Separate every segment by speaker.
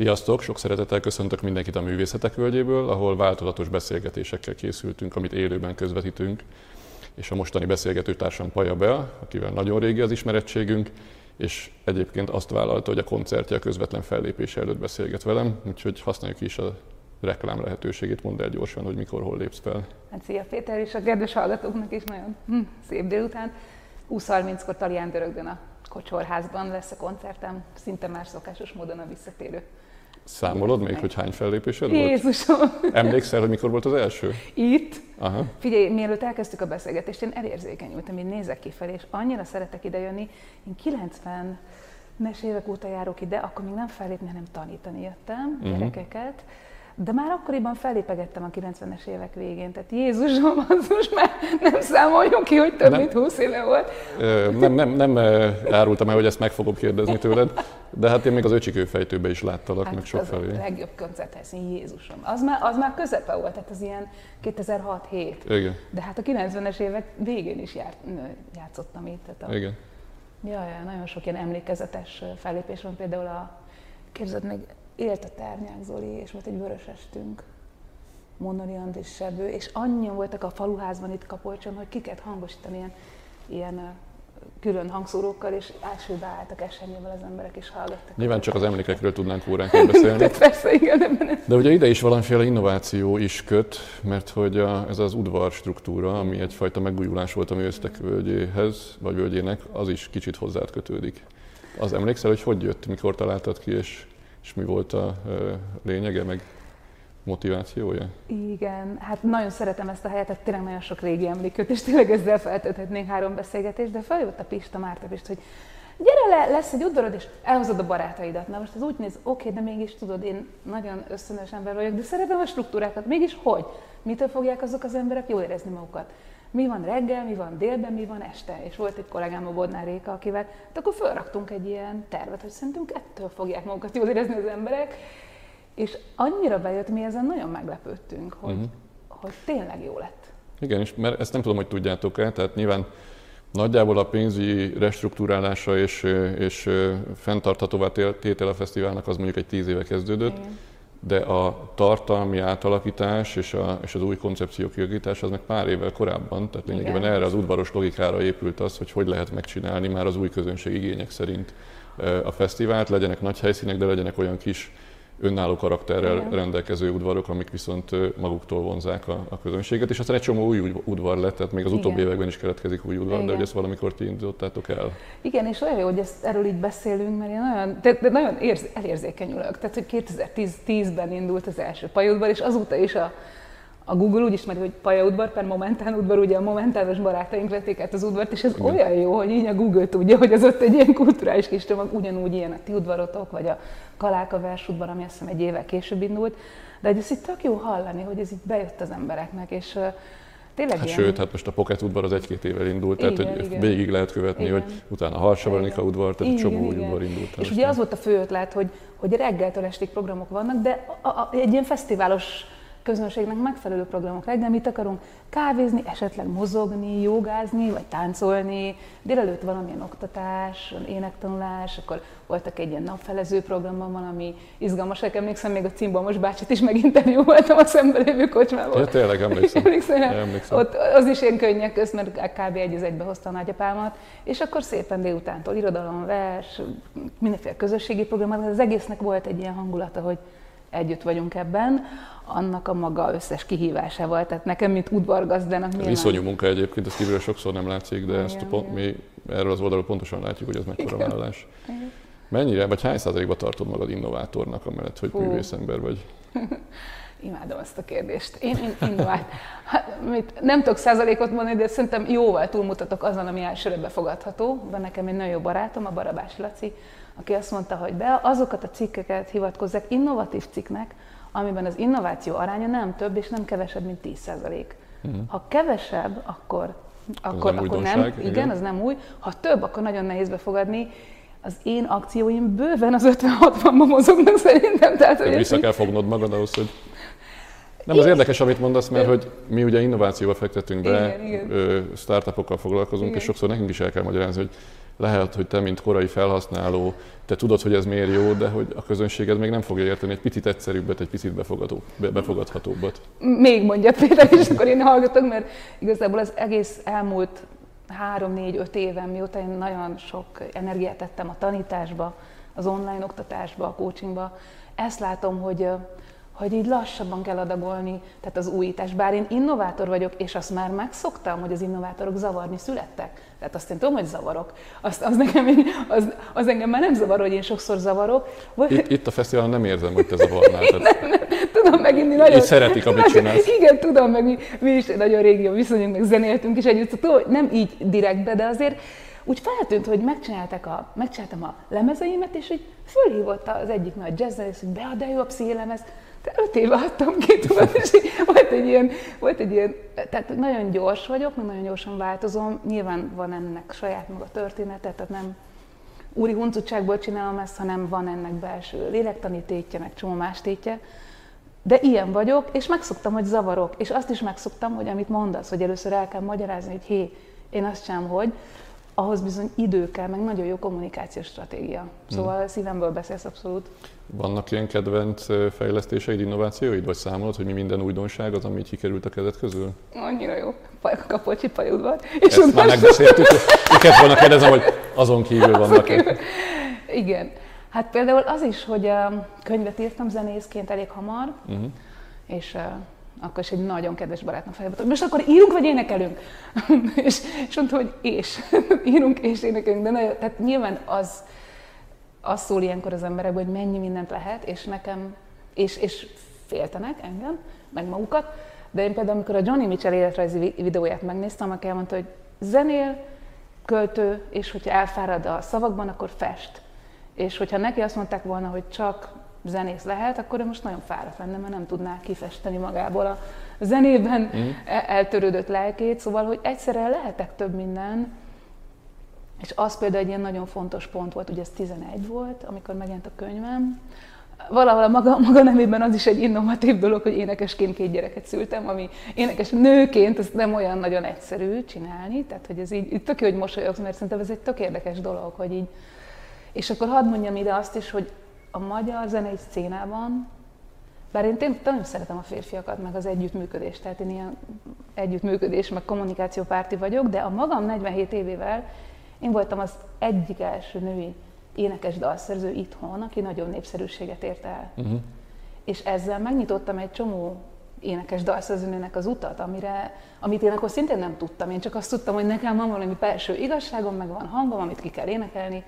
Speaker 1: Sziasztok! Sok szeretettel köszöntök mindenkit a Művészetek Völgyéből, ahol változatos beszélgetésekkel készültünk, amit élőben közvetítünk. És a mostani beszélgetőtársam Paja Bea, akivel nagyon régi az ismerettségünk, és egyébként azt vállalta, hogy a koncertje a közvetlen fellépés előtt beszélget velem, úgyhogy használjuk is a reklám lehetőségét, mondd el gyorsan, hogy mikor, hol lépsz fel.
Speaker 2: Hát szia Péter, és a kedves hallgatóknak is nagyon hm, szép délután. 20.30-kor Talián Dörögdön a Kocsorházban lesz a koncertem, szinte már szokásos módon a visszatérő.
Speaker 1: Számolod még, hogy hány fellépésed
Speaker 2: Jézusom.
Speaker 1: volt? Emlékszel, hogy mikor volt az első?
Speaker 2: Itt. Aha. Figyelj, mielőtt elkezdtük a beszélgetést, én elérzékenyültem, én nézek kifelé, és annyira szeretek idejönni. Én 90 nes évek óta járok ide, akkor még nem fellépni, hanem tanítani jöttem uh-huh. gyerekeket. De már akkoriban fellépegettem a 90-es évek végén, tehát Jézusom, az most már nem számoljon ki, hogy több nem, mint 20 éve volt.
Speaker 1: Nem, nem, nem árultam el, hogy ezt meg fogom kérdezni tőled, de hát én még az öcsikőfejtőbe is láttalak, hát meg sok felé.
Speaker 2: a legjobb koncerthelyszín, Jézusom. Az már, az már közepe volt, tehát az ilyen 2006-7.
Speaker 1: Igen.
Speaker 2: De hát a 90-es évek végén is járt, játszottam itt. Tehát a,
Speaker 1: Igen.
Speaker 2: Jaj, nagyon sok ilyen emlékezetes fellépés van, például a, képzeld még, élt a Ternyák Zoli, és volt egy vörösestünk, Monori Andris Sebő, és annyian voltak a faluházban itt Kapolcson, hogy kiket hangosítani ilyen, ilyen külön hangszórókkal, és elsőbe álltak esernyővel az emberek, és hallgattak.
Speaker 1: Nyilván csak az emlékekről tudnánk óránként beszélni.
Speaker 2: Persze, igen.
Speaker 1: De ugye ide is valamiféle innováció is köt, mert hogy a, ez az udvar struktúra, ami egyfajta megújulás volt a művésztek völgyéhez, vagy völgyének, az is kicsit hozzád kötődik. Az emlékszel, hogy hogy jött, mikor találtad ki, és és mi volt a lényege, meg motivációja?
Speaker 2: Igen, hát nagyon szeretem ezt a helyet, tehát tényleg nagyon sok régi emléköt, és tényleg ezzel feltölthetnénk három beszélgetést, de feljött a Pista, Márta Pista, hogy gyere le, lesz egy udvarod, és elhozod a barátaidat. Na most ez úgy néz, oké, okay, de mégis tudod, én nagyon összönös ember vagyok, de szeretem a struktúrákat. Mégis hogy? Mitől fogják azok az emberek jól érezni magukat? Mi van reggel, mi van délben, mi van este. És volt egy kollégám a Bodnár Réka, akivel, hát akkor felraktunk egy ilyen tervet, hogy szerintünk ettől fogják magukat jól érezni az emberek. És annyira bejött, mi ezen nagyon meglepődtünk, hogy, uh-huh. hogy tényleg jó lett.
Speaker 1: Igen, és mert ezt nem tudom, hogy tudjátok-e, tehát nyilván nagyjából a pénzügyi restruktúrálása és, és fenntarthatóvá tétel a fesztiválnak az mondjuk egy tíz éve kezdődött. Igen de a tartalmi átalakítás és, a, és az új koncepció kialakítás az meg pár évvel korábban, tehát lényegében erre az udvaros logikára épült az, hogy hogy lehet megcsinálni már az új közönség igények szerint a fesztivált, legyenek nagy helyszínek, de legyenek olyan kis önálló karakterrel Igen. rendelkező udvarok, amik viszont maguktól vonzák a, a közönséget, és aztán egy csomó új udvar lett, tehát még az utóbbi Igen. években is keletkezik új udvar, Igen. de hogy ezt valamikor ti indítottátok el.
Speaker 2: Igen, és olyan jó, hogy ezt, erről így beszélünk, mert én nagyon, de, de nagyon érz, elérzékenyülök. Tehát, hogy 2010-ben indult az első pajudvar, és azóta is a, a Google úgy ismeri, hogy pályaudvar per momentán udvar, ugye a momentános barátaink vették át az udvart, és ez Igen. olyan jó, hogy így a Google tudja, hogy az ott egy ilyen kulturális kis csomag, ugyanúgy ilyen a ti udvarotok, vagy a Kaláka versudvar, ami azt hiszem egy évvel később indult, de hogy ez itt tök jó hallani, hogy ez itt bejött az embereknek, és Tényleg
Speaker 1: hát ilyen... Sőt, hát most a Pocket udvar az egy-két évvel indult, igen, tehát hogy igen. végig lehet követni, igen. hogy utána a Harsavanika udvar, tehát igen, egy csomó új udvar indult.
Speaker 2: És ugye az volt a fő ötlet, hogy, hogy reggeltől estig programok vannak, de a, a, egy ilyen fesztiválos közönségnek megfelelő programok reggel, mit akarunk kávézni, esetleg mozogni, jogázni, vagy táncolni, délelőtt valamilyen oktatás, énektanulás, akkor voltak egy ilyen napfelező programban valami izgalmas, emlékszem, még a Cimbomos bácsit is meginterjú voltam a szemben lévő kocsmában.
Speaker 1: Ja, tényleg emlékszem.
Speaker 2: emlékszem, emlékszem. Ott az is ilyen könnyek közt, mert kb. egy az egybe hozta a nagyapámat, és akkor szépen délutántól irodalom, vers, mindenféle közösségi program, az egésznek volt egy ilyen hangulata, hogy együtt vagyunk ebben, annak a maga összes kihívásával. Tehát nekem, mint udvargazdának
Speaker 1: nyilván... Iszonyú munka egyébként, ezt kívülről sokszor nem látszik, de igen, ezt pont, mi erről az oldalról pontosan látjuk, hogy ez mekkora igen. vállalás. Igen. Mennyire, vagy hány százalékban tartod magad innovátornak, amellett, hogy Hú. művészember vagy?
Speaker 2: Imádom ezt a kérdést. Én, én innovált. Hát, mit, nem tudok százalékot mondani, de szerintem jóval túlmutatok azon, ami elsőre befogadható. Van nekem egy nagyon jó barátom, a Barabás Laci, aki azt mondta, hogy be azokat a cikkeket hivatkozzák innovatív cikknek, amiben az innováció aránya nem több és nem kevesebb, mint 10%. Uh-huh. Mhm. Ha kevesebb, akkor, akkor, nem, akkor nem, igen, igen, az nem új. Ha több, akkor nagyon nehéz befogadni. Az én akcióim bőven az 50-60-ban mozognak szerintem. Tehát,
Speaker 1: hogy vissza kell fognod magad ahhoz, hogy nem, az érdekes, amit mondasz, mert hogy mi ugye innovációval fektetünk be, igen, igen. startupokkal foglalkozunk, igen. és sokszor nekünk is el kell magyarázni, hogy lehet, hogy te, mint korai felhasználó, te tudod, hogy ez miért jó, de hogy a közönséged még nem fogja érteni egy picit egyszerűbbet, egy picit befogadó, befogadhatóbbat.
Speaker 2: Még mondja például, és akkor én hallgatok, mert igazából az egész elmúlt három, négy, öt éven, mióta én nagyon sok energiát tettem a tanításba, az online oktatásba, a coachingba, ezt látom, hogy hogy így lassabban kell adagolni, tehát az újítás. Bár én innovátor vagyok, és azt már megszoktam, hogy az innovátorok zavarni születtek. Tehát azt én tudom, hogy zavarok. Azt, az, nekem, az, az engem már nem zavar, hogy én sokszor zavarok.
Speaker 1: Vagy... Itt, itt a fesztiválon nem érzem, hogy te zavarnál. Tehát...
Speaker 2: nem, nem, tudom meginni nagyon... Így
Speaker 1: szeretik, amit csinálsz.
Speaker 2: Igen, tudom, meg mi, mi is nagyon régi a viszonyunk, meg zenéltünk is együtt. Tudom, nem így direktbe, de azért úgy feltűnt, hogy megcsináltak a, megcsináltam a lemezeimet, és hogy fölhívott az egyik nagy jazzzenész, hogy bead a pszichilemez. De öt éve adtam ki, tudod, és volt egy ilyen, volt egy ilyen, tehát nagyon gyors vagyok, meg nagyon gyorsan változom, nyilván van ennek saját maga története, tehát nem úri huncutságból csinálom ezt, hanem van ennek belső lélektani tétje, meg csomó más tétje, de ilyen vagyok, és megszoktam, hogy zavarok, és azt is megszoktam, hogy amit mondasz, hogy először el kell magyarázni, hogy hé, én azt sem, hogy, ahhoz bizony idő kell, meg nagyon jó kommunikációs stratégia. Szóval hmm. szívemből beszélsz abszolút.
Speaker 1: Vannak ilyen kedvenc fejlesztéseid, innovációid, vagy számolod, hogy mi minden újdonság az, ami kikerült a kezed közül?
Speaker 2: Annyira jó. Kapocsi pajudvar.
Speaker 1: És Ezt már megbeszéltük. Miket volna kérdezem, hogy azon kívül vannak
Speaker 2: -e. Igen. Hát például az is, hogy könyvet írtam zenészként elég hamar, uh-huh. és akkor is egy nagyon kedves barátnő fejbe, hogy most akkor írunk vagy énekelünk? és, és mondta, hogy és. írunk és énekelünk. De nagyon, tehát nyilván az, az szól ilyenkor az emberekből, hogy mennyi mindent lehet, és nekem, és, és féltenek engem, meg magukat. De én például, amikor a Johnny Mitchell életrajzi videóját megnéztem, akkor elmondta, hogy zenél, költő, és hogyha elfárad a szavakban, akkor fest. És hogyha neki azt mondták volna, hogy csak zenész lehet, akkor ő most nagyon fáradt lenne, mert nem tudná kifesteni magából a zenében mm. eltörődött lelkét, szóval, hogy egyszerre lehetek több minden, és az például egy ilyen nagyon fontos pont volt, ugye ez 11 volt, amikor megjelent a könyvem, valahol a maga, maga nemében az is egy innovatív dolog, hogy énekesként két gyereket szültem, ami énekes nőként ez nem olyan nagyon egyszerű csinálni, tehát hogy ez így, így tök jó, hogy mosolyogsz, mert szerintem ez egy tök érdekes dolog, hogy így, és akkor hadd mondjam ide azt is, hogy a magyar zenei szcénában, bár én tényleg nagyon szeretem a férfiakat, meg az együttműködést, tehát én ilyen együttműködés, meg kommunikáció párti vagyok, de a magam 47 évével én voltam az egyik első női énekes dalszerző itthon, aki nagyon népszerűséget ért el. Uh-huh. És ezzel megnyitottam egy csomó énekes dalszerzőnőnek az utat, amire, amit én akkor szintén nem tudtam. Én csak azt tudtam, hogy nekem van valami belső igazságom, meg van hangom, amit ki kell énekelni,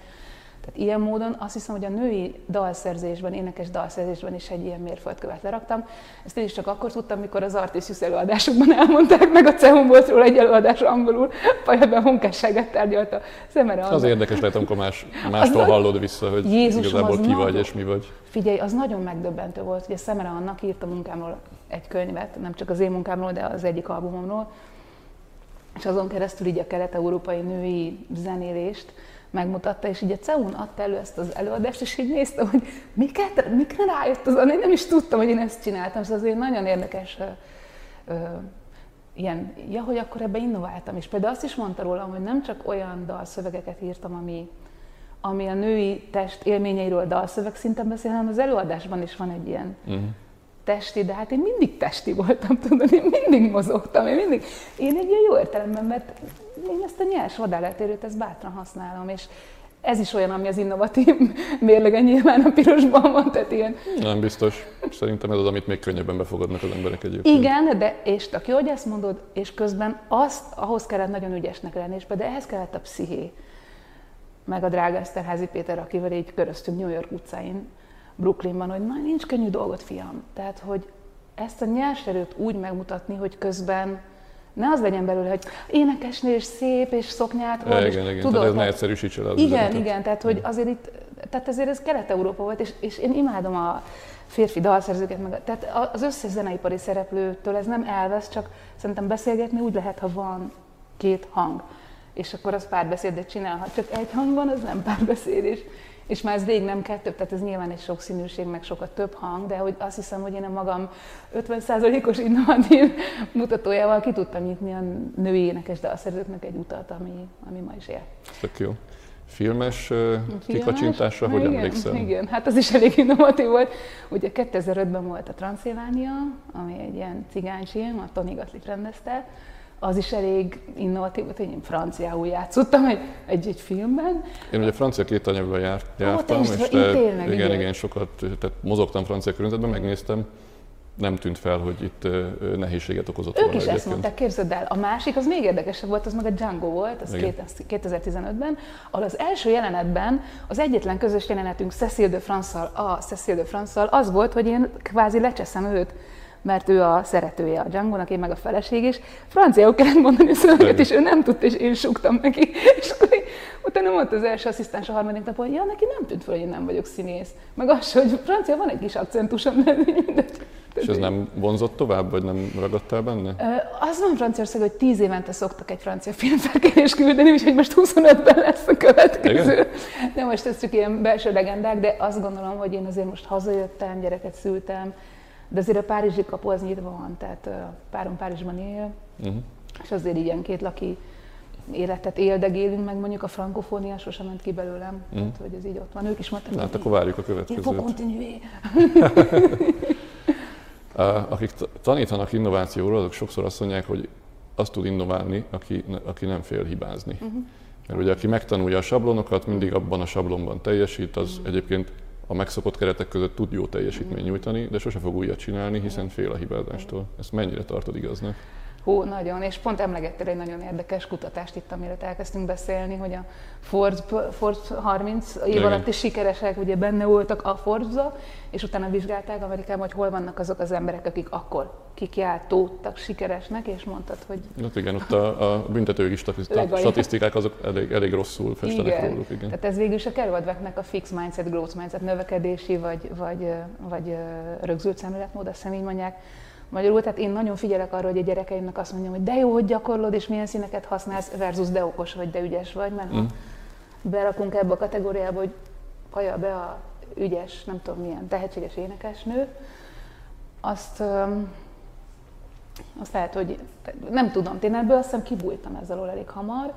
Speaker 2: tehát ilyen módon azt hiszem, hogy a női dalszerzésben, énekes dalszerzésben is egy ilyen mérföldkövet leraktam. Ezt én is csak akkor tudtam, mikor az Artisius előadásokban elmondták meg a CEUM volt róla egy előadás angolul, Pajabben munkásságát tárgyalta szemere.
Speaker 1: Az érdekes lehet, amikor más, mástól az hallod vissza, hogy Jézusom, igazából ki vagy és mi vagy.
Speaker 2: Figyelj, az nagyon megdöbbentő volt. Ugye Szemere annak írt a munkámról egy könyvet, nem csak az én munkámról, de az egyik albumomról, és azon keresztül így a kelet-európai női zenélést, megmutatta, és így a CEUN adta elő ezt az előadást, és így néztem, hogy miket, mikre rájött az, én nem is tudtam, hogy én ezt csináltam, szóval azért nagyon érdekes ö, ö, ilyen, ja, hogy akkor ebbe innováltam. És például azt is mondta rólam, hogy nem csak olyan dalszövegeket írtam, ami, ami a női test élményeiről dalszöveg szinten beszél, hanem az előadásban is van egy ilyen uh-huh testi, de hát én mindig testi voltam, tudod, én mindig mozogtam, én mindig, én egy ilyen jó értelemben, mert én ezt a nyers vadállatérőt, ezt bátran használom, és ez is olyan, ami az innovatív mérlege nyilván a pirosban van, tehát ilyen...
Speaker 1: Nem biztos. Szerintem ez az, amit még könnyebben befogadnak az emberek egyébként.
Speaker 2: Igen, de és tök jó, hogy ezt mondod, és közben azt, ahhoz kellett nagyon ügyesnek lenni, és de ehhez kellett a psziché. Meg a drága Eszterházi Péter, akivel így köröztünk New York utcáin, Brooklynban, hogy na, nincs könnyű dolgot, fiam. Tehát, hogy ezt a nyers erőt úgy megmutatni, hogy közben ne az legyen belőle, hogy énekesnő és szép és szoknyát
Speaker 1: hord. Igen, igen, tudod, tehát ez ne egyszerűsítse
Speaker 2: az Igen, üzenetet. igen, tehát hogy azért itt, tehát ezért ez Kelet-Európa volt, és, és én imádom a férfi dalszerzőket, meg, tehát az összes zeneipari szereplőtől ez nem elvesz, csak szerintem beszélgetni úgy lehet, ha van két hang. És akkor az párbeszédet csinál, ha csak egy hang van, az nem párbeszéd, és és már ez rég nem kell több, tehát ez nyilván egy sokszínűség, meg sokat több hang, de hogy azt hiszem, hogy én a magam 50%-os innovatív mutatójával ki tudtam nyitni a női énekes dalszerzőknek egy utat, ami, ami ma is él.
Speaker 1: Tök jó. filmes, filmes kikacsintásra, hogy
Speaker 2: igen,
Speaker 1: emlékszem?
Speaker 2: Igen, hát az is elég innovatív volt. Ugye 2005-ben volt a Transylvania, ami egy ilyen cigányfilm, a Tony Gatliff rendezte, az is elég innovatív volt, én franciául játszottam egy, egy, egy filmben.
Speaker 1: Én ugye francia két anyagban járt, jártam,
Speaker 2: Ó,
Speaker 1: és te, tényleg, igen, igen, sokat, tehát mozogtam francia környezetben, megnéztem, nem tűnt fel, hogy itt nehézséget okozott
Speaker 2: Ők volna is egyébként. ezt mondták, képzeld el. A másik, az még érdekesebb volt, az meg a Django volt, az Igen. 2015-ben, ahol az első jelenetben az egyetlen közös jelenetünk Cecil de france a Cecil de france az volt, hogy én kvázi lecseszem őt mert ő a szeretője a Django-nak, én meg a feleség is. Franciául kellett mondani szöveget, és ő nem tudta, és én suktam neki. És akkor én, utána mondta az első asszisztens a harmadik nap, hogy ja, neki nem tűnt fel, hogy én nem vagyok színész. Meg az, hogy francia van egy kis akcentusom, de
Speaker 1: és ez nem vonzott tovább, vagy nem ragadtál benne?
Speaker 2: Az van Franciaország, hogy 10 évente szoktak egy francia filmfelkérést küldeni, úgyhogy most 25-ben lesz a következő. Igen? De most ez csak ilyen belső legendák, de azt gondolom, hogy én azért most hazajöttem, gyereket szültem, de azért a párizsi kapu az nyitva van, tehát párom Párizsban él, uh-huh. és azért ilyen két laki életet éldegélünk, meg mondjuk a frankofónia sosem ment ki belőlem, uh-huh. tehát hogy ez így ott van. Ők is mondták,
Speaker 1: hát akkor várjuk a következőt. Akik tanítanak innovációról, azok sokszor azt mondják, hogy azt tud innoválni, aki, aki nem fél hibázni. Uh-huh. Mert ugye aki megtanulja a sablonokat, mindig abban a sablonban teljesít, az uh-huh. egyébként a megszokott keretek között tud jó teljesítményt nyújtani, de sose fog újat csinálni, hiszen fél a hibázástól. Ezt mennyire tartod igaznak?
Speaker 2: Hú, nagyon, és pont emlegettél egy nagyon érdekes kutatást itt, amiről elkezdtünk beszélni, hogy a Forbes, Forbes 30 év alatt is sikeresek, ugye benne voltak a forbes és utána vizsgálták Amerikában, hogy hol vannak azok az emberek, akik akkor kikiáltódtak sikeresnek, és mondtad, hogy...
Speaker 1: Hát igen, ott a, a büntetőjogi statisztikák azok elég, elég rosszul festenek igen. róluk.
Speaker 2: Igen. Tehát ez végül is a Kerouacnak a fix mindset, growth mindset, növekedési vagy, vagy, vagy rögzült szemléletmód, azt hiszem így mondják, Magyarul, tehát én nagyon figyelek arra, hogy a gyerekeimnek azt mondjam, hogy de jó, hogy gyakorlod, és milyen színeket használsz, versus de okos vagy, de ügyes vagy, mert mm. ha berakunk ebbe a kategóriába, hogy kaja be a ügyes, nem tudom milyen, tehetséges énekesnő, azt, azt lehet, hogy nem tudom, én ebből azt hiszem kibújtam ezzel elég hamar,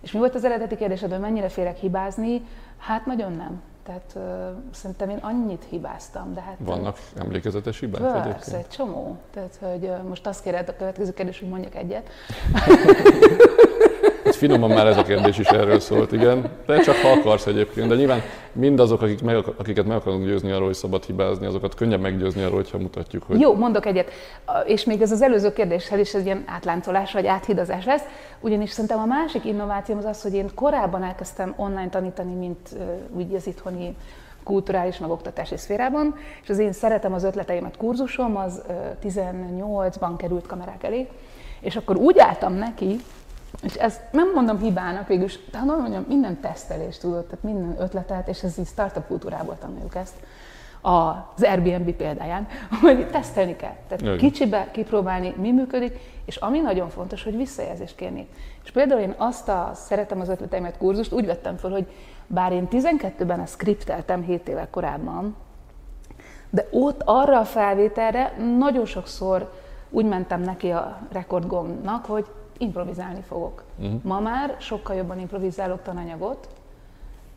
Speaker 2: és mi volt az eredeti kérdésed, hogy mennyire félek hibázni? Hát nagyon nem. Tehát uh, szerintem én annyit hibáztam, de hát...
Speaker 1: Vannak emlékezetes hibák
Speaker 2: Persze, egyébként? egy csomó. Tehát, hogy uh, most azt kéred a következő kérdés, hogy mondjak egyet.
Speaker 1: Finoman már ez a kérdés is erről szólt, igen. De csak ha akarsz egyébként. De nyilván mindazok, akik meg, akiket meg akarunk győzni arról, hogy szabad hibázni, azokat könnyebb meggyőzni arról, hogyha mutatjuk, hogy...
Speaker 2: Jó, mondok egyet. És még ez az előző kérdéshez is egy ilyen átláncolás vagy áthidazás lesz. Ugyanis szerintem a másik innováció az az, hogy én korábban elkezdtem online tanítani, mint úgy az itthoni kulturális, meg oktatási szférában, és az én szeretem az ötleteimet kurzusom, az 18-ban került kamerák elé, és akkor úgy álltam neki, és ezt nem mondom hibának végül, de hanem mondjam, minden tesztelést tudod, tehát minden ötletet, és ez így startup kultúrából tanuljuk ezt az Airbnb példáján, hogy tesztelni kell. Tehát Jaj. kicsibe kipróbálni, mi működik, és ami nagyon fontos, hogy visszajelzést kérni. És például én azt a szeretem az ötleteimet kurzust úgy vettem fel, hogy bár én 12-ben a skripteltem 7 évvel korábban, de ott arra a felvételre nagyon sokszor úgy mentem neki a rekordgomnak, hogy improvizálni fogok. Uh-huh. Ma már sokkal jobban improvizálok tananyagot,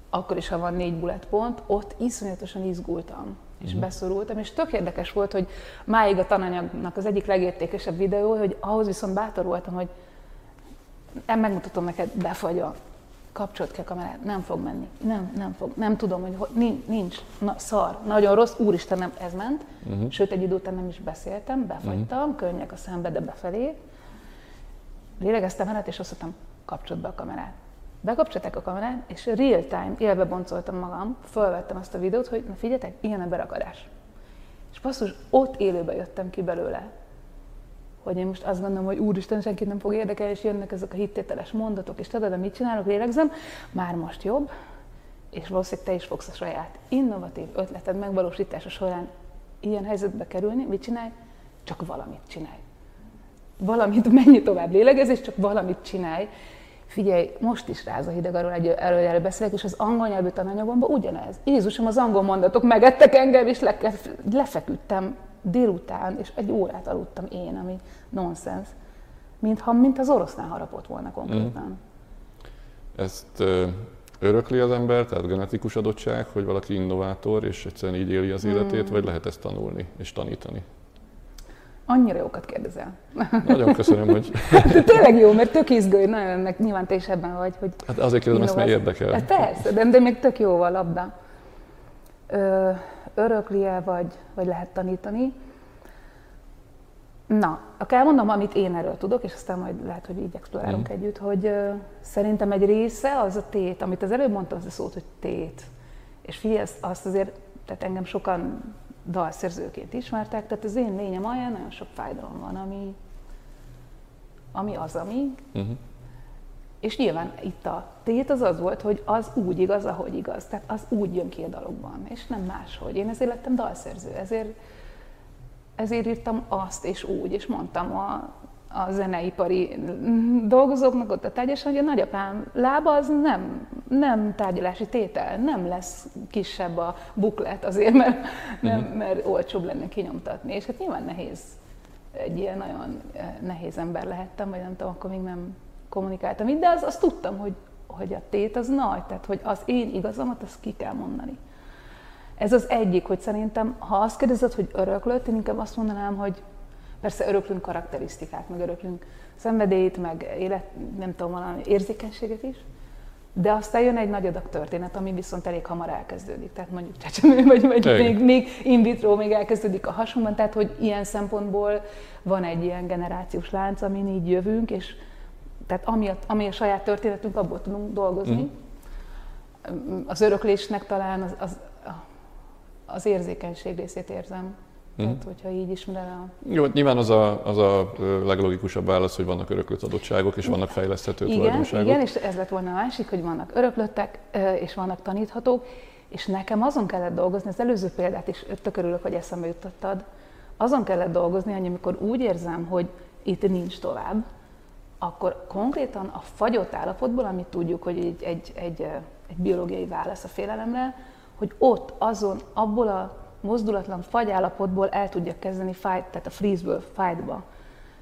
Speaker 2: akkor is, ha van négy bullet pont, ott iszonyatosan izgultam, és uh-huh. beszorultam, és tök érdekes volt, hogy máig a tananyagnak az egyik legértékesebb videó, hogy ahhoz viszont bátor voltam, hogy nem megmutatom neked, befagy kapcsolt ki a kamerát, nem fog menni, nem, nem fog, nem tudom, hogy nincs, nincs na, szar, nagyon rossz, úristen, nem, ez ment, uh-huh. sőt, egy idő után nem is beszéltem, befagytam, uh-huh. könnyek a szembe, de befelé, lélegeztem el, és azt mondtam, kapcsolt be a kamerát. Bekapcsolták a kamerát, és real time, élve boncoltam magam, fölvettem azt a videót, hogy na figyeljetek, ilyen a berakadás. És basszus, ott élőbe jöttem ki belőle. Hogy én most azt gondolom, hogy úristen, senkit nem fog érdekelni, és jönnek ezek a hittételes mondatok, és tudod, mit csinálok, lélegzem, már most jobb, és valószínűleg te is fogsz a saját innovatív ötleted megvalósítása során ilyen helyzetbe kerülni, mit csinálj? Csak valamit csinálj valamit, mennyi tovább lélegez, és csak valamit csinálj. Figyelj, most is ráz a hideg, arról egy előjelre beszélek, és az angol nyelvű tananyagomban ugyanez. Jézusom, az angol mondatok megettek engem, és le, lefeküdtem délután, és egy órát aludtam én, ami nonsens. Mintha, mint az orosznál harapott volna konkrétan. Mm.
Speaker 1: Ezt uh, örökli az ember, tehát genetikus adottság, hogy valaki innovátor, és egyszerűen így éli az életét, hmm. vagy lehet ezt tanulni és tanítani?
Speaker 2: Annyira jókat kérdezel.
Speaker 1: Nagyon köszönöm, hogy...
Speaker 2: De tényleg jó, mert tök izgő, nagyon, meg nyilván te is ebben vagy, hogy...
Speaker 1: Hát azért kérdezem, ezt mert érdekel. Hát
Speaker 2: persze, de, de még tök jó a labda. Ö, örökli-e, vagy, vagy lehet tanítani? Na, akkor elmondom, amit én erről tudok, és aztán majd lehet, hogy így explorálunk mm. együtt, hogy uh, szerintem egy része az a tét, amit az előbb mondtam, az a szót, hogy tét. És figyelj, azt azért, tehát engem sokan dalszerzőként ismertek, tehát az én lényem olyan, nagyon sok fájdalom van, ami, ami az, ami. Uh-huh. És nyilván itt a tét az az volt, hogy az úgy igaz, ahogy igaz. Tehát az úgy jön ki a dalokban, és nem máshogy. Én ezért lettem dalszerző, ezért ezért írtam azt és úgy, és mondtam a, a zeneipari dolgozóknak ott a tárgyasan, hogy a nagyapám lába az nem, nem tárgyalási tétel, nem lesz kisebb a buklet azért, mert, nem, mhm. mert olcsóbb lenne kinyomtatni. És hát nyilván nehéz, egy ilyen nagyon eh, nehéz ember lehettem, vagy nem tudom, akkor még nem kommunikáltam így, de az, azt tudtam, hogy, hogy a tét az nagy, tehát hogy az én igazamat, azt ki kell mondani. Ez az egyik, hogy szerintem, ha azt kérdezed, hogy öröklött, én inkább azt mondanám, hogy persze öröklünk karakterisztikát, meg öröklünk szenvedélyt, meg élet, nem tudom, valami érzékenységet is, de aztán jön egy nagy adag történet, ami viszont elég hamar elkezdődik. Tehát mondjuk csecsemő, vagy, vagy még, még in vitro, még elkezdődik a hasunkban, tehát hogy ilyen szempontból van egy ilyen generációs lánc, amin így jövünk, és tehát ami a, ami a saját történetünk, abból tudunk dolgozni. Mm. Az öröklésnek talán az, az, az érzékenység részét érzem. Mm. Tehát, hogyha így ismerem a...
Speaker 1: Jó, nyilván az a, az a leglogikusabb válasz, hogy vannak öröklött adottságok, és vannak fejleszthető
Speaker 2: igen,
Speaker 1: tulajdonságok.
Speaker 2: Igen, és ez lett volna a másik, hogy vannak öröklöttek, és vannak taníthatók, és nekem azon kellett dolgozni, az előző példát is tök örülök, hogy eszembe jutottad, azon kellett dolgozni, hogy amikor úgy érzem, hogy itt nincs tovább, akkor konkrétan a fagyott állapotból, amit tudjuk, hogy egy, egy, egy, egy biológiai válasz a félelemre, hogy ott, azon, abból a mozdulatlan fagyállapotból el tudja kezdeni fight, tehát a freeze-ből fightba,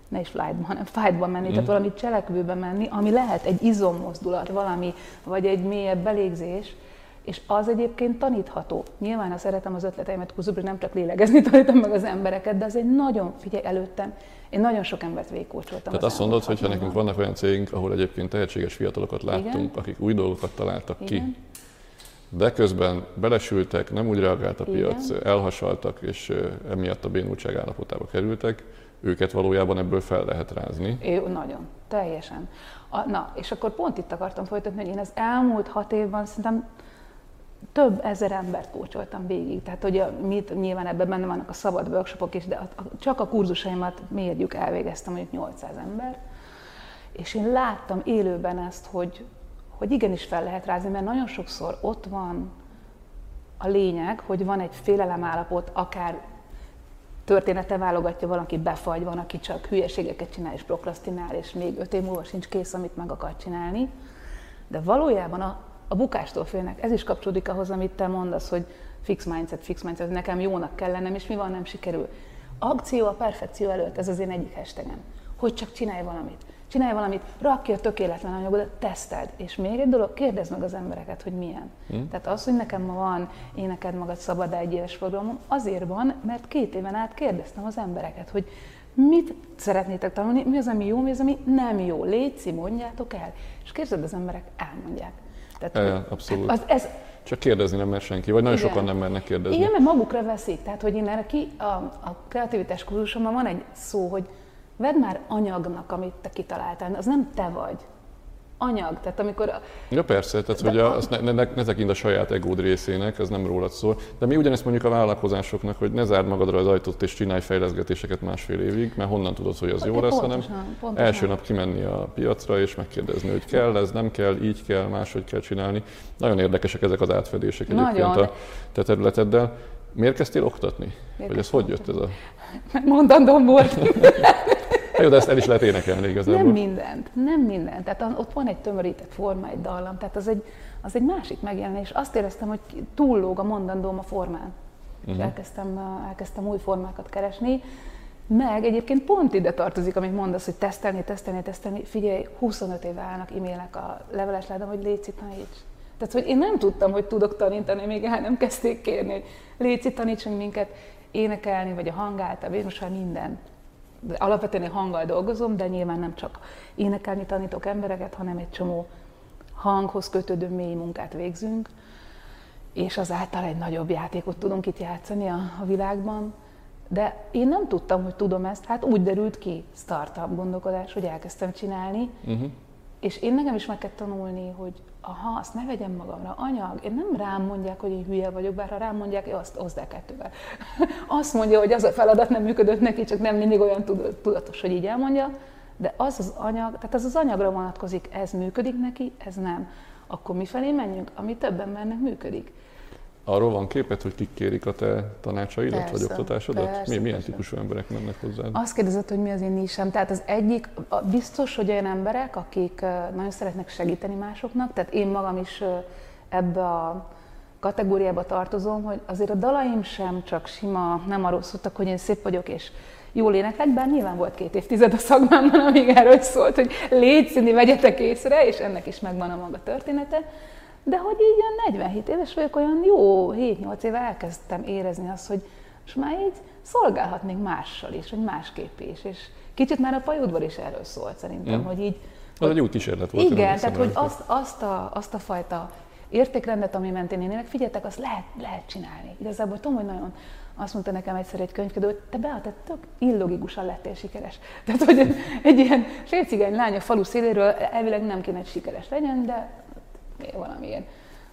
Speaker 2: ne is flightba, hanem fightba menni, mm. tehát valami cselekvőbe menni, ami lehet egy izommozdulat, valami, vagy egy mélyebb belégzés, és az egyébként tanítható. Nyilván, ha szeretem az ötleteimet kuzubri, nem csak lélegezni tanítom meg az embereket, de az egy nagyon, figyelj, előttem, én nagyon sok embert végkócsoltam.
Speaker 1: Tehát azt mondod, hogy ha nekünk vannak olyan cégünk, ahol egyébként tehetséges fiatalokat láttunk, Igen? akik új dolgokat találtak Igen? ki, de közben belesültek, nem úgy reagált a piac, Igen. elhasaltak, és emiatt a bénultság állapotába kerültek, őket valójában ebből fel lehet rázni.
Speaker 2: É, nagyon, teljesen. A, na, és akkor pont itt akartam folytatni, hogy én az elmúlt hat évben szerintem több ezer embert kócsoltam végig. Tehát, hogy a, mit, nyilván ebben benne vannak a szabad workshopok is, de a, a, csak a kurzusaimat mérjük, elvégeztem mondjuk 800 ember. És én láttam élőben ezt, hogy, hogy igenis fel lehet rázni, mert nagyon sokszor ott van a lényeg, hogy van egy félelemállapot, akár története válogatja, valaki befagy, van, aki csak hülyeségeket csinál és prokrastinál, és még öt év múlva sincs kész, amit meg akar csinálni. De valójában a, a bukástól félnek. Ez is kapcsolódik ahhoz, amit te mondasz, hogy fix mindset, fix mindset, nekem jónak kell lennem, és mi van, nem sikerül. Akció a perfekció előtt, ez az én egyik hashtagem. Hogy csak csinálj valamit csinálj valamit, rakj a tökéletlen anyagodat, teszteld. És még egy dolog, kérdezd meg az embereket, hogy milyen. Hmm. Tehát az, hogy nekem ma van éneked magad szabad egy éves programom, azért van, mert két éven át kérdeztem az embereket, hogy mit szeretnétek tanulni, mi az, ami jó, mi az, ami nem jó. Léci, mondjátok el. És kérdezd az emberek, elmondják.
Speaker 1: Tehát, ja, abszolút. Az, ez, csak kérdezni nem mer senki, vagy nagyon igen. sokan nem mernek kérdezni.
Speaker 2: Igen, mert magukra veszik. Tehát, hogy én erre ki, a, a kreativitás kurzusomban van egy szó, hogy vedd már anyagnak, amit te kitaláltál, az nem te vagy. Anyag, tehát amikor... A...
Speaker 1: Ja persze, tehát hogy a, azt ne, ne, ne tekint a saját egód részének, ez nem rólad szól. De mi ugyanezt mondjuk a vállalkozásoknak, hogy ne zárd magadra az ajtót és csinálj fejleszgetéseket másfél évig, mert honnan tudod, hogy az jó lesz, hanem pontosan. első nap kimenni a piacra és megkérdezni, hogy kell ez, nem kell, így kell, máshogy kell csinálni. Nagyon érdekesek ezek az átfedések egyébként Nagyon. a te területeddel. Miért kezdtél oktatni? Miért Vagy ez hogy jött ez a...
Speaker 2: Mondandóm volt.
Speaker 1: Jó, de ezt el is lehet énekelni igazából.
Speaker 2: Nem mindent, nem mindent. Tehát ott van egy tömörített forma, egy dallam, tehát az egy, az egy másik megjelenés. Azt éreztem, hogy túllóg a mondandóm a formán. Uh-huh. elkezdtem, elkezdtem új formákat keresni. Meg egyébként pont ide tartozik, amit mondasz, hogy tesztelni, tesztelni, tesztelni. Figyelj, 25 éve állnak e-mailek a leveles ládam, hogy légy taníts. Tehát, hogy én nem tudtam, hogy tudok tanítani, még el nem kezdték kérni, hogy Léci, tanítsunk minket énekelni, vagy a hangáltal, vagy most már minden. Alapvetően én hanggal dolgozom, de nyilván nem csak énekelni tanítok embereket, hanem egy csomó hanghoz kötődő mély munkát végzünk, és azáltal egy nagyobb játékot tudunk itt játszani a, a világban. De én nem tudtam, hogy tudom ezt, hát úgy derült ki startup gondolkodás, hogy elkezdtem csinálni, uh-huh. és én nekem is meg kell tanulni, hogy aha, azt ne vegyem magamra, anyag, én nem rám mondják, hogy én hülye vagyok, bár ha rám mondják, azt hozd el kettővel. azt mondja, hogy az a feladat nem működött neki, csak nem mindig olyan tudatos, hogy így elmondja, de az az anyag, tehát az az anyagra vonatkozik, ez működik neki, ez nem. Akkor mi felé menjünk, ami több embernek működik.
Speaker 1: Arról van képet, hogy kik kérik a te tanácsaidat, persze, vagy oktatásodat? Persze, mi, milyen persze. típusú emberek mennek hozzád?
Speaker 2: Azt kérdezett, hogy mi az én nisem. Tehát az egyik, biztos, hogy olyan emberek, akik nagyon szeretnek segíteni másoknak, tehát én magam is ebbe a kategóriába tartozom, hogy azért a dalaim sem csak sima, nem arról szóltak, hogy én szép vagyok, és jól éneklek, bár nyilván volt két évtized a szakmámban, amíg erről szólt, hogy légy színi, vegyetek észre, és ennek is megvan a maga története. De hogy így olyan 47 éves vagyok, olyan jó 7-8 éve elkezdtem érezni azt, hogy most már így szolgálhatnék mással is, vagy másképp is. És kicsit már a pajudvar is erről szólt szerintem, mm. hogy így...
Speaker 1: Az egy jó kísérlet volt.
Speaker 2: Igen, tehát hogy azt, azt, a, azt a fajta értékrendet, ami mentén én élek, figyeljetek, azt lehet, lehet csinálni. Igazából tudom, hogy nagyon azt mondta nekem egyszer egy könyvkedő, hogy te Beata, tök illogikusan lettél sikeres. Tehát, hogy egy ilyen sércigány lány a falu széléről elvileg nem kéne, hogy sikeres legyen, de valamiért,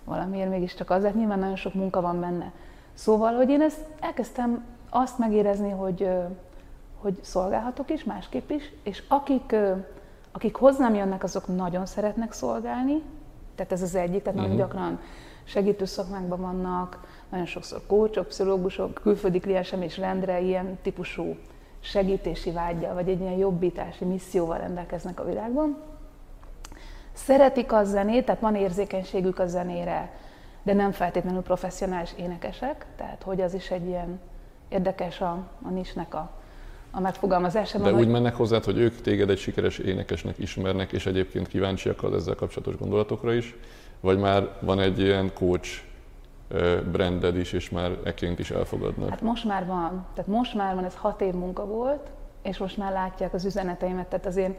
Speaker 2: valamiért mégiscsak az, hát nyilván nagyon sok munka van benne. Szóval, hogy én ezt elkezdtem azt megérezni, hogy, hogy szolgálhatok is, másképp is, és akik, akik hozzám jönnek, azok nagyon szeretnek szolgálni, tehát ez az egyik, tehát uh-huh. nagyon mhm. gyakran segítő szakmákban vannak, nagyon sokszor kócsok, pszichológusok, külföldi kliensem és rendre ilyen típusú segítési vágyja, vagy egy ilyen jobbítási misszióval rendelkeznek a világban. Szeretik a zenét, tehát van érzékenységük a zenére, de nem feltétlenül professzionális énekesek, tehát hogy az is egy ilyen érdekes a, a nisnek a, a megfogalmazása.
Speaker 1: De úgy mennek hozzá, hogy ők téged egy sikeres énekesnek ismernek, és egyébként kíváncsiak az ezzel kapcsolatos gondolatokra is, vagy már van egy ilyen coach branded is, és már ekként is elfogadnak?
Speaker 2: Hát most már van. Tehát most már van, ez hat év munka volt, és most már látják az üzeneteimet, tehát az én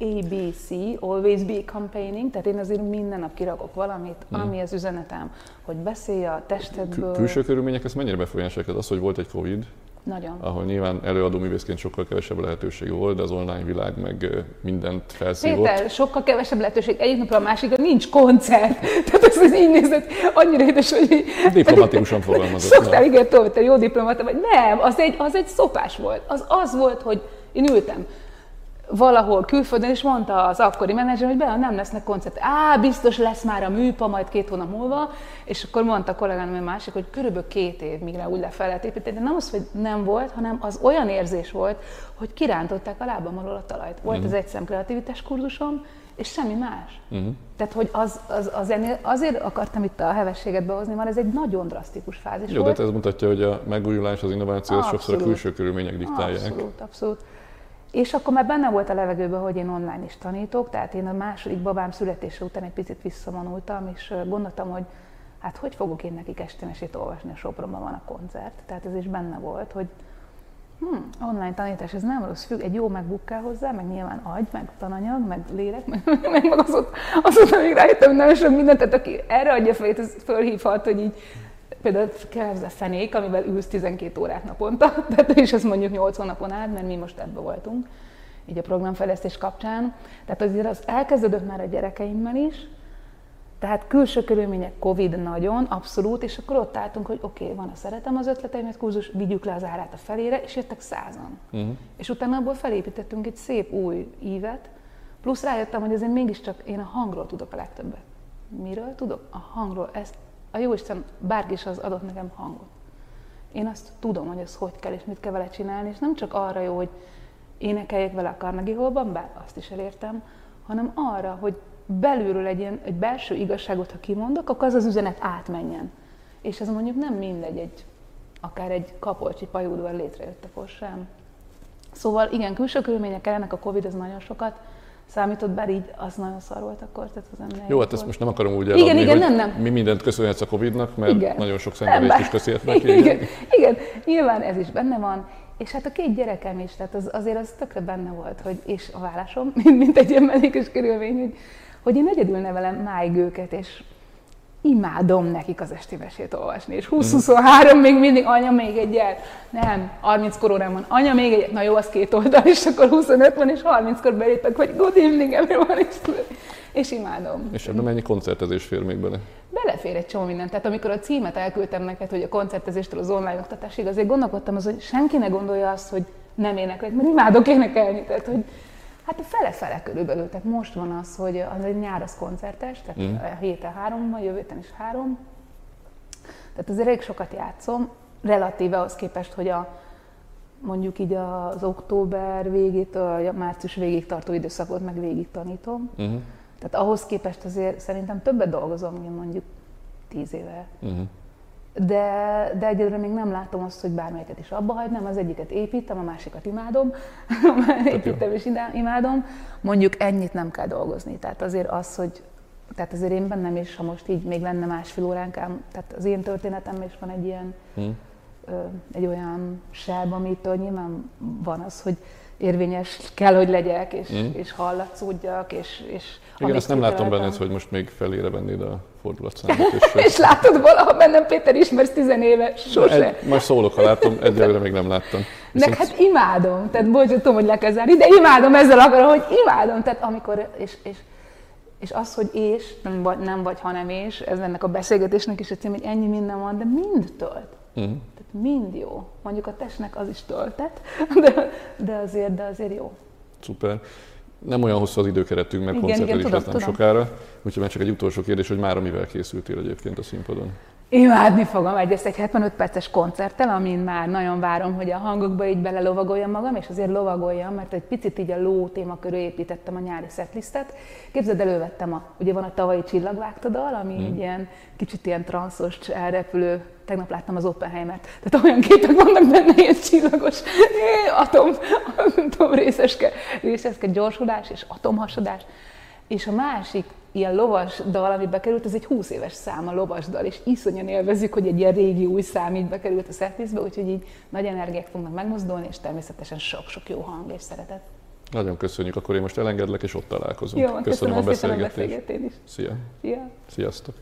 Speaker 2: ABC, Always Be Campaigning, tehát én azért minden nap kirakok valamit, hmm. ami az üzenetem, hogy beszélj a testedből.
Speaker 1: Kül- külső körülmények ezt mennyire befolyásolják? Az, hogy volt egy Covid,
Speaker 2: nagyon.
Speaker 1: Ahol nyilván előadó művészként sokkal kevesebb lehetőség volt, de az online világ meg mindent felszívott.
Speaker 2: Péter, sokkal kevesebb lehetőség. Egyik napra a másikra nincs koncert. Tehát ez, az így nézett, annyira édes, hogy...
Speaker 1: Diplomatikusan fogalmazott.
Speaker 2: Szoktál, igen, tovább, te jó diplomata vagy. Nem, az egy, az egy szopás volt. Az az volt, hogy én ültem valahol külföldön, és mondta az akkori menedzser, hogy be, nem lesznek koncert. Á, biztos lesz már a műpa, majd két hónap múlva, és akkor mondta a kollégám, a másik, hogy körülbelül két év, míg úgy le fel lehet építeni. De nem az, hogy nem volt, hanem az olyan érzés volt, hogy kirántották a lábam alól a talajt. Volt uh-huh. az egyszem kreativitás kurzusom, és semmi más. Uh-huh. Tehát, hogy az, az, az ennél, azért akartam itt a hevességet behozni, mert ez egy nagyon drasztikus fázis
Speaker 1: Jó, volt. de ez mutatja, hogy a megújulás, az innováció, az sokszor a külső körülmények diktálják.
Speaker 2: Abszolút, abszolút. És akkor már benne volt a levegőben, hogy én online is tanítok, tehát én a második babám születése után egy picit visszavonultam, és gondoltam, hogy hát hogy fogok én nekik estemesét olvasni, a Sopronban van a koncert. Tehát ez is benne volt, hogy hmm, online tanítás, ez nem rossz, függ, egy jó kell hozzá, meg nyilván agy, meg tananyag, meg lélek, meg, meg, meg az ott, azóta még rájöttem nagyon sok mindent, tehát aki erre adja fejét, ez fölhívhat, hogy így például kell a fenék, amivel ülsz 12 órát naponta, tehát és ez mondjuk 8 hónapon át, mert mi most ebbe voltunk, így a programfejlesztés kapcsán. Tehát azért az elkezdődött már a gyerekeimmel is, tehát külső körülmények, Covid nagyon, abszolút, és akkor ott álltunk, hogy oké, okay, van a szeretem az ötleteimet kurzus, vigyük le az árát a felére, és jöttek százan. Uh-huh. És utána abból felépítettünk egy szép új ívet, plusz rájöttem, hogy azért mégiscsak én a hangról tudok a legtöbbet. Miről tudok? A hangról. Ezt a Jóisten bárki is az adott nekem hangot. Én azt tudom, hogy ez hogy kell és mit kell vele csinálni, és nem csak arra jó, hogy énekeljek vele a Carnegie Hallban, bár azt is elértem, hanem arra, hogy belülről egy, ilyen, egy belső igazságot, ha kimondok, akkor az az üzenet átmenjen. És ez mondjuk nem mindegy, egy, akár egy kapolcsi pajúdvar létrejött akkor sem. Szóval igen, külső körülmények ennek a Covid az nagyon sokat számított, bár így az nagyon szar volt akkor, tehát az nem
Speaker 1: Jó, hát ezt most nem akarom úgy eladni,
Speaker 2: igen, igen, nem, nem.
Speaker 1: mi mindent köszönhetsz a Covid-nak, mert
Speaker 2: igen.
Speaker 1: nagyon sok szenvedést is köszönhetnek.
Speaker 2: Igen, igen, igen, nyilván ez is benne van, és hát a két gyerekem is, tehát az, azért az tökre benne volt, hogy, és a vállásom, mint, mint egy ilyen mellékes körülmény, hogy, hogy én egyedül nevelem máig őket, és imádom nekik az esti mesét olvasni, és 20-23 még mindig, anya még egyet, nem, 30 korórán van, anya még egyet, na jó, az két oldal, és akkor 25 van, és 30-kor belépek, hogy good evening everyone, és, és imádom.
Speaker 1: És ebben mennyi koncertezés fér még bele?
Speaker 2: Belefér egy csomó minden. Tehát amikor a címet elküldtem neked, hogy a koncertezéstől az online oktatásig, azért gondolkodtam az, hogy senki ne gondolja azt, hogy nem éneklek, mert imádok énekelni. Tehát, hogy Hát a fele-fele körülbelül, tehát most van az, hogy az egy nyár az koncertes, tehát mm. a héten három van, jövő héten is három. Tehát azért elég sokat játszom, relatíve ahhoz képest, hogy a, mondjuk így az október végétől a március végig tartó időszakot meg végig tanítom. Mm. Tehát ahhoz képest azért szerintem többet dolgozom, mint mondjuk tíz éve. Mm de, de egyelőre még nem látom azt, hogy bármelyiket is abba hagynám. Az egyiket építem, a másikat imádom, építem és imádom. Mondjuk ennyit nem kell dolgozni. Tehát azért az, hogy tehát azért én bennem is, ha most így még lenne másfél óránkám, tehát az én történetem is van egy ilyen, hmm. ö, egy olyan sáv, amitől nyilván van az, hogy érvényes kell, hogy legyek, és, mm. és hallatszódjak, és, és
Speaker 1: Igen, ezt nem látom benned, hogy most még felére vennéd a fordulatszámot.
Speaker 2: És, és látod valaha bennem, Péter, ismersz tizenéve, sose. Egy,
Speaker 1: majd szólok, ha látom, egyelőre még nem láttam.
Speaker 2: Viszont... Meg hát imádom, tehát bocs, tudom, hogy le kell zárni, de imádom ezzel akarom, hogy imádom, tehát amikor, és, és, és az, hogy és, nem vagy, nem vagy, hanem és, ez ennek a beszélgetésnek is a cím, hogy ennyi minden van, de mind tölt. Mm mind jó. Mondjuk a testnek az is töltet, de, de, azért, de azért jó.
Speaker 1: Szuper. Nem olyan hosszú az időkeretünk, meg koncerted is lesz nem sokára. Úgyhogy már csak egy utolsó kérdés, hogy már mivel készültél egyébként a színpadon?
Speaker 2: Imádni fogom egyrészt egy 75 perces koncerttel, amin már nagyon várom, hogy a hangokba így belelovagoljam magam, és azért lovagoljam, mert egy picit így a ló téma körül építettem a nyári setlistet. Képzeld, elővettem a, ugye van a tavalyi csillagvágta dal, ami mm. egy ilyen kicsit ilyen transzos, elrepülő tegnap láttam az Oppenheimert, tehát olyan képek vannak benne, ilyen csillagos atom, atom részeske, részeske gyorsulás és atomhasadás. És a másik ilyen lovas dal, ami bekerült, ez egy 20 éves szám a lovas dal, és iszonyan élvezzük, hogy egy ilyen régi új szám így bekerült a setlisbe, úgyhogy így nagy energiák fognak megmozdulni, és természetesen sok-sok jó hang és szeretet.
Speaker 1: Nagyon köszönjük, akkor én most elengedlek, és ott találkozunk.
Speaker 2: Jó, köszönöm, köszönöm a beszélgetést. is.
Speaker 1: Szia.
Speaker 2: Szia.
Speaker 1: Sziasztok.